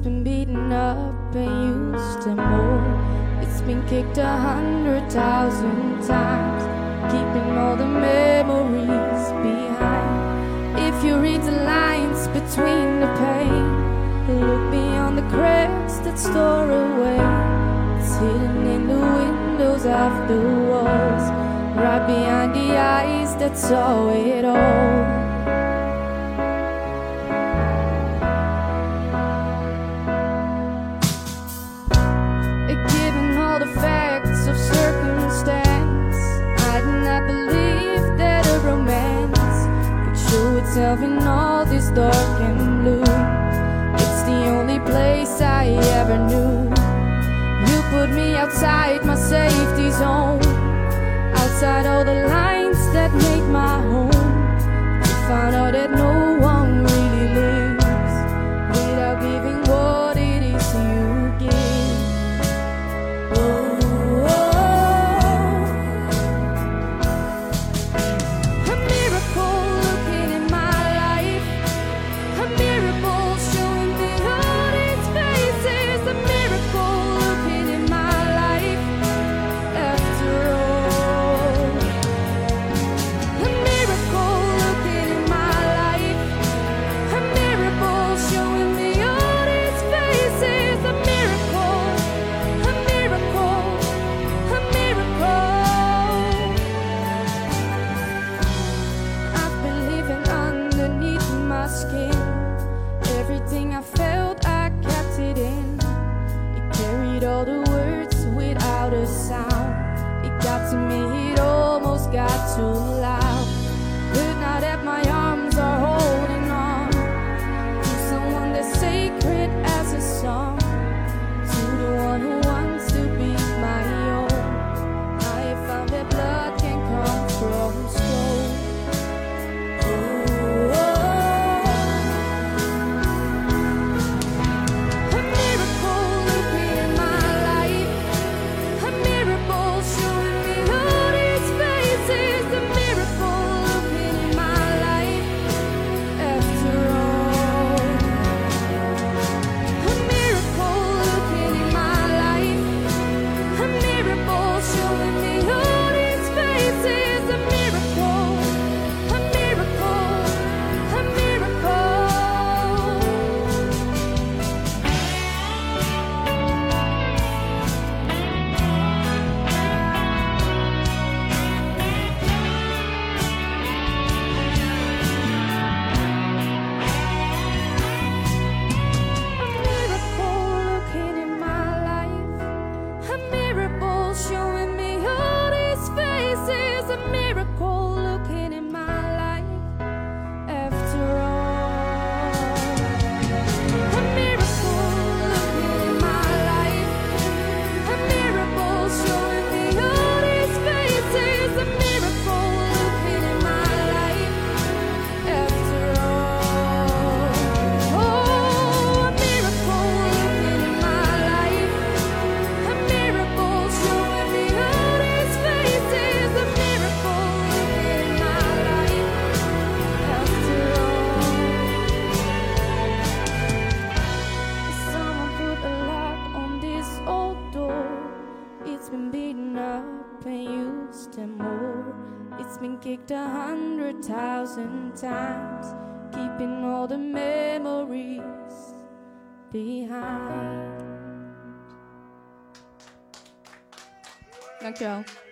It's been beaten up and used and more. It's been kicked a hundred thousand times, keeping all the memories behind. If you read the lines between the pain, look beyond the cracks that store away. It's hidden in the windows of the walls, right behind the eyes that saw it all. myself in all this dark and blue. It's the only place I ever knew. You put me outside my safety zone, outside all the lines that make. repeat all the words without a sound. It got to me, it almost got to kicked a hundred thousand times, keeping all the memories behind. Dankjewel.